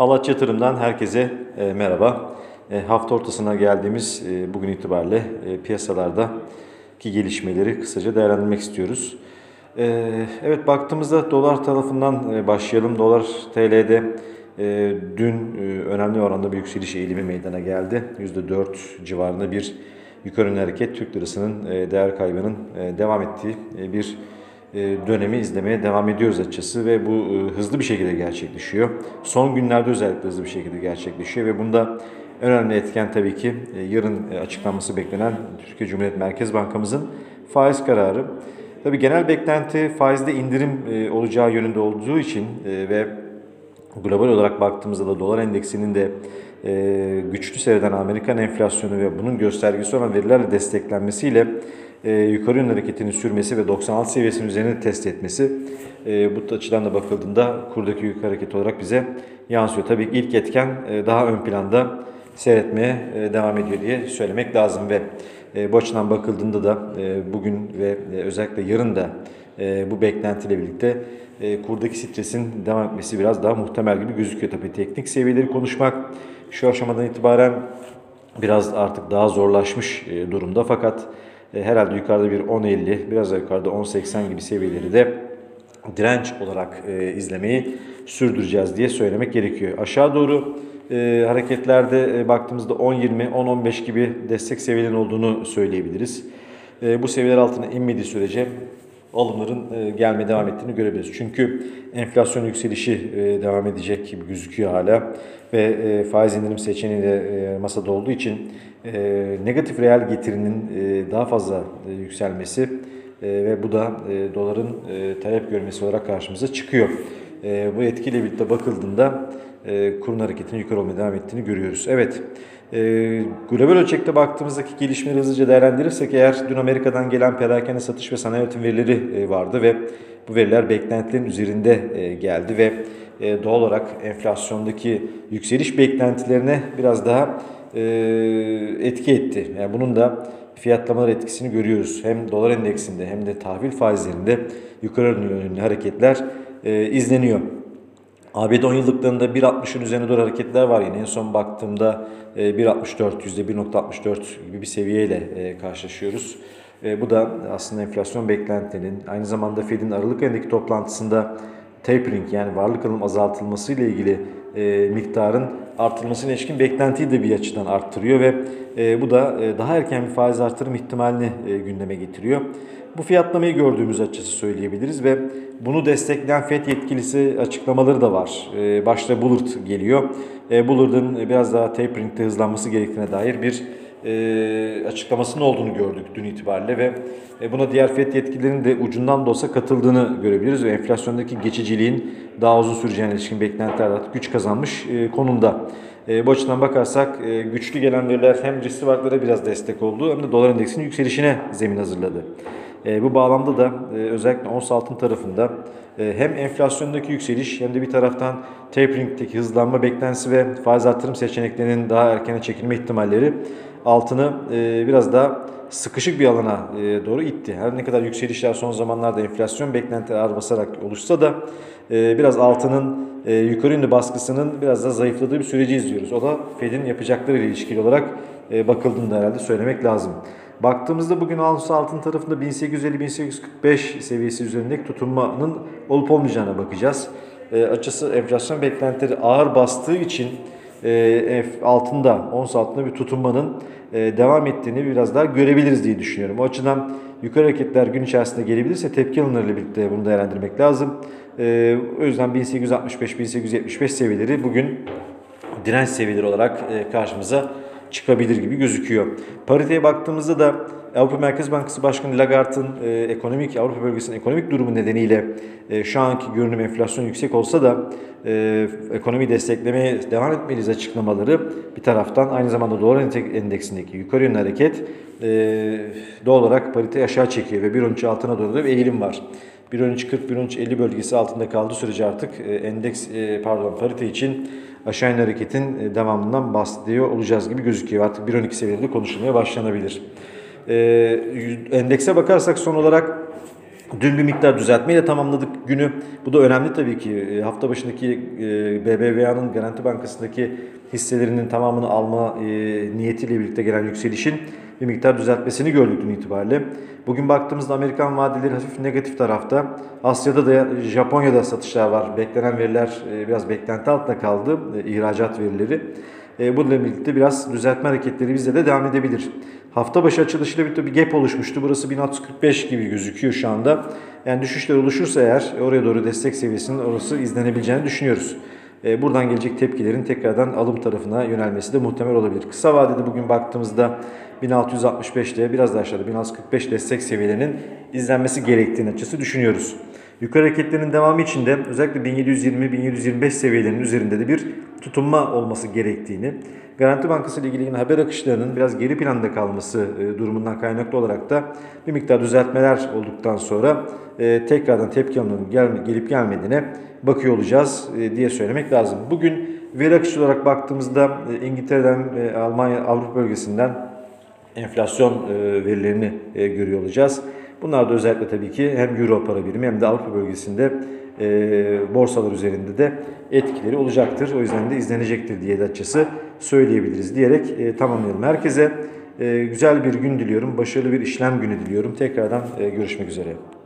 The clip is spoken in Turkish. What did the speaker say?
Halat Yatırım'dan herkese e, merhaba. E, hafta ortasına geldiğimiz e, bugün itibariyle piyasalardaki gelişmeleri kısaca değerlendirmek istiyoruz. Evet baktığımızda dolar tarafından başlayalım. Dolar TL'de dün önemli oranda bir yükseliş eğilimi meydana geldi. %4 civarında bir yukarı hareket Türk lirasının değer kaybının devam ettiği bir dönemi izlemeye devam ediyoruz açıkçası ve bu e, hızlı bir şekilde gerçekleşiyor. Son günlerde özellikle hızlı bir şekilde gerçekleşiyor ve bunda önemli etken tabii ki e, yarın açıklanması beklenen Türkiye Cumhuriyet Merkez Bankamızın faiz kararı. Tabii genel beklenti faizde indirim olacağı yönünde olduğu için ve global olarak baktığımızda da dolar endeksinin de güçlü seyreden Amerikan enflasyonu ve bunun göstergesi olan verilerle desteklenmesiyle e, yukarı yönlü hareketini sürmesi ve 96 seviyesinin üzerine test etmesi e, bu açıdan da bakıldığında kurdaki yukarı hareket olarak bize yansıyor. Tabii ilk etken e, daha ön planda seyretmeye e, devam ediyor diye söylemek lazım ve e, bu açıdan bakıldığında da e, bugün ve e, özellikle yarın da e, bu beklentiyle birlikte e, kurdaki stresin devam etmesi biraz daha muhtemel gibi gözüküyor. Tabii teknik seviyeleri konuşmak şu aşamadan itibaren biraz artık daha zorlaşmış e, durumda fakat e, herhalde yukarıda bir 10.50 biraz da yukarıda 10.80 gibi seviyeleri de direnç olarak e, izlemeyi sürdüreceğiz diye söylemek gerekiyor. Aşağı doğru e, hareketlerde e, baktığımızda 10.20, 10.15 gibi destek seviyelerinin olduğunu söyleyebiliriz. E, bu seviyeler altına inmediği sürece alımların e, gelmeye devam ettiğini görebiliriz. Çünkü enflasyon yükselişi e, devam edecek gibi gözüküyor hala ve e, faiz indirim seçeneği de masada olduğu için negatif reel getirinin daha fazla yükselmesi ve bu da doların talep görmesi olarak karşımıza çıkıyor. Bu etkiyle birlikte bakıldığında kurun hareketinin yukarı olmaya devam ettiğini görüyoruz. Evet, e, global ölçekte baktığımızdaki gelişmeleri hızlıca değerlendirirsek eğer dün Amerika'dan gelen perakende satış ve sanayi üretim verileri e, vardı ve bu veriler beklentilerin üzerinde e, geldi ve e, doğal olarak enflasyondaki yükseliş beklentilerine biraz daha e, etki etti. Yani bunun da fiyatlamalar etkisini görüyoruz. Hem dolar endeksinde hem de tahvil faizlerinde yukarı yönlü hareketler e, izleniyor. ABD 10 yıllıklarında 1.60'ın üzerine doğru hareketler var yine. En son baktığımda 1.64, %1.64 gibi bir seviyeyle e, karşılaşıyoruz. E, bu da aslında enflasyon beklentilerinin aynı zamanda Fed'in Aralık ayındaki toplantısında tapering yani varlık alım azaltılması ile ilgili e, miktarın artırılmasına ilişkin beklentiyi de bir açıdan arttırıyor ve e, bu da e, daha erken bir faiz artırım ihtimalini e, gündeme getiriyor. Bu fiyatlamayı gördüğümüz açısı söyleyebiliriz ve bunu destekleyen FED yetkilisi açıklamaları da var. E, başta Bullard geliyor. E, Bullard'ın biraz daha tapering'de hızlanması gerektiğine dair bir e, açıklamasının olduğunu gördük dün itibariyle ve e, buna diğer FED yetkililerinin de ucundan da olsa katıldığını görebiliriz ve enflasyondaki geçiciliğin daha uzun süreceğine ilişkin beklentiler artık güç kazanmış e, konumda. E, bu açıdan bakarsak e, güçlü gelen veriler hem riskli varlıklara biraz destek oldu hem de dolar endeksinin yükselişine zemin hazırladı. E, bu bağlamda da e, özellikle ons altın tarafında e, hem enflasyondaki yükseliş hem de bir taraftan tapering'deki hızlanma beklentisi ve faiz artırım seçeneklerinin daha erkene çekilme ihtimalleri altını e, biraz daha sıkışık bir alana e, doğru itti. Her ne kadar yükselişler son zamanlarda enflasyon beklentileri ağır basarak oluşsa da e, biraz altının e, yukarı yönlü baskısının biraz da zayıfladığı bir süreci izliyoruz. O da Fed'in yapacakları ile ilişkili olarak e, bakıldığında herhalde söylemek lazım. Baktığımızda bugün ons altın tarafında 1850-1845 seviyesi üzerindeki tutunmanın olup olmayacağına bakacağız. E, açısı enflasyon beklentileri ağır bastığı için altında, ons altında bir tutunmanın e, devam ettiğini biraz daha görebiliriz diye düşünüyorum. O açıdan yukarı hareketler gün içerisinde gelebilirse tepki alımlarıyla birlikte bunu değerlendirmek lazım. E, o yüzden 1865-1875 seviyeleri bugün direnç seviyeleri olarak e, karşımıza çıkabilir gibi gözüküyor. Pariteye baktığımızda da Avrupa Merkez Bankası Başkanı Lagarde'ın e, ekonomik Avrupa bölgesinin ekonomik durumu nedeniyle e, şu anki görünüm enflasyon yüksek olsa da e, ekonomi desteklemeye devam etmeliyiz açıklamaları bir taraftan aynı zamanda dolar endeksindeki yukarı yönlü hareket e, doğal olarak pariteyi aşağı çekiyor ve 1.13 altına doğru da bir eğilim var. 1.13.40-1.13.50 bölgesi altında kaldığı sürece artık e, endeks e, pardon parite için aşağı yönlü hareketin e, devamından bahsediyor olacağız gibi gözüküyor. Artık 1.12 seviyelerinde konuşulmaya başlanabilir. E, endekse bakarsak son olarak Dün bir miktar düzeltmeyle tamamladık günü. Bu da önemli tabii ki. E, Hafta başındaki e, BBVA'nın Garanti Bankası'ndaki hisselerinin tamamını alma e, niyetiyle birlikte gelen yükselişin bir miktar düzeltmesini gördük dün itibariyle. Bugün baktığımızda Amerikan vadeleri hafif negatif tarafta. Asya'da da Japonya'da satışlar var. Beklenen veriler e, biraz beklenti altında kaldı. İhracat verileri. E, bununla birlikte biraz düzeltme hareketleri bizde de devam edebilir. Hafta başı açılışıyla birlikte bir gap oluşmuştu. Burası 1645 gibi gözüküyor şu anda. Yani düşüşler oluşursa eğer oraya doğru destek seviyesinin orası izlenebileceğini düşünüyoruz. E, buradan gelecek tepkilerin tekrardan alım tarafına yönelmesi de muhtemel olabilir. Kısa vadede bugün baktığımızda 1665'te biraz daha aşağıda 1645 destek seviyelerinin izlenmesi gerektiğini açısı düşünüyoruz. Yukarı hareketlerin devamı için de özellikle 1720-1725 seviyelerinin üzerinde de bir tutunma olması gerektiğini, Garanti Bankası ile ilgili haber akışlarının biraz geri planda kalması e, durumundan kaynaklı olarak da bir miktar düzeltmeler olduktan sonra e, tekrardan tepki alımlarının gel, gelip gelmediğine bakıyor olacağız e, diye söylemek lazım. Bugün veri akışı olarak baktığımızda İngiltere'den, Almanya, Avrupa bölgesinden enflasyon verilerini görüyor olacağız. Bunlar da özellikle tabii ki hem Euro para birimi hem de Avrupa bölgesinde e, borsalar üzerinde de etkileri olacaktır. O yüzden de izlenecektir diye de açısı söyleyebiliriz diyerek e, tamamlayalım. Herkese e, güzel bir gün diliyorum. Başarılı bir işlem günü diliyorum. Tekrardan e, görüşmek üzere.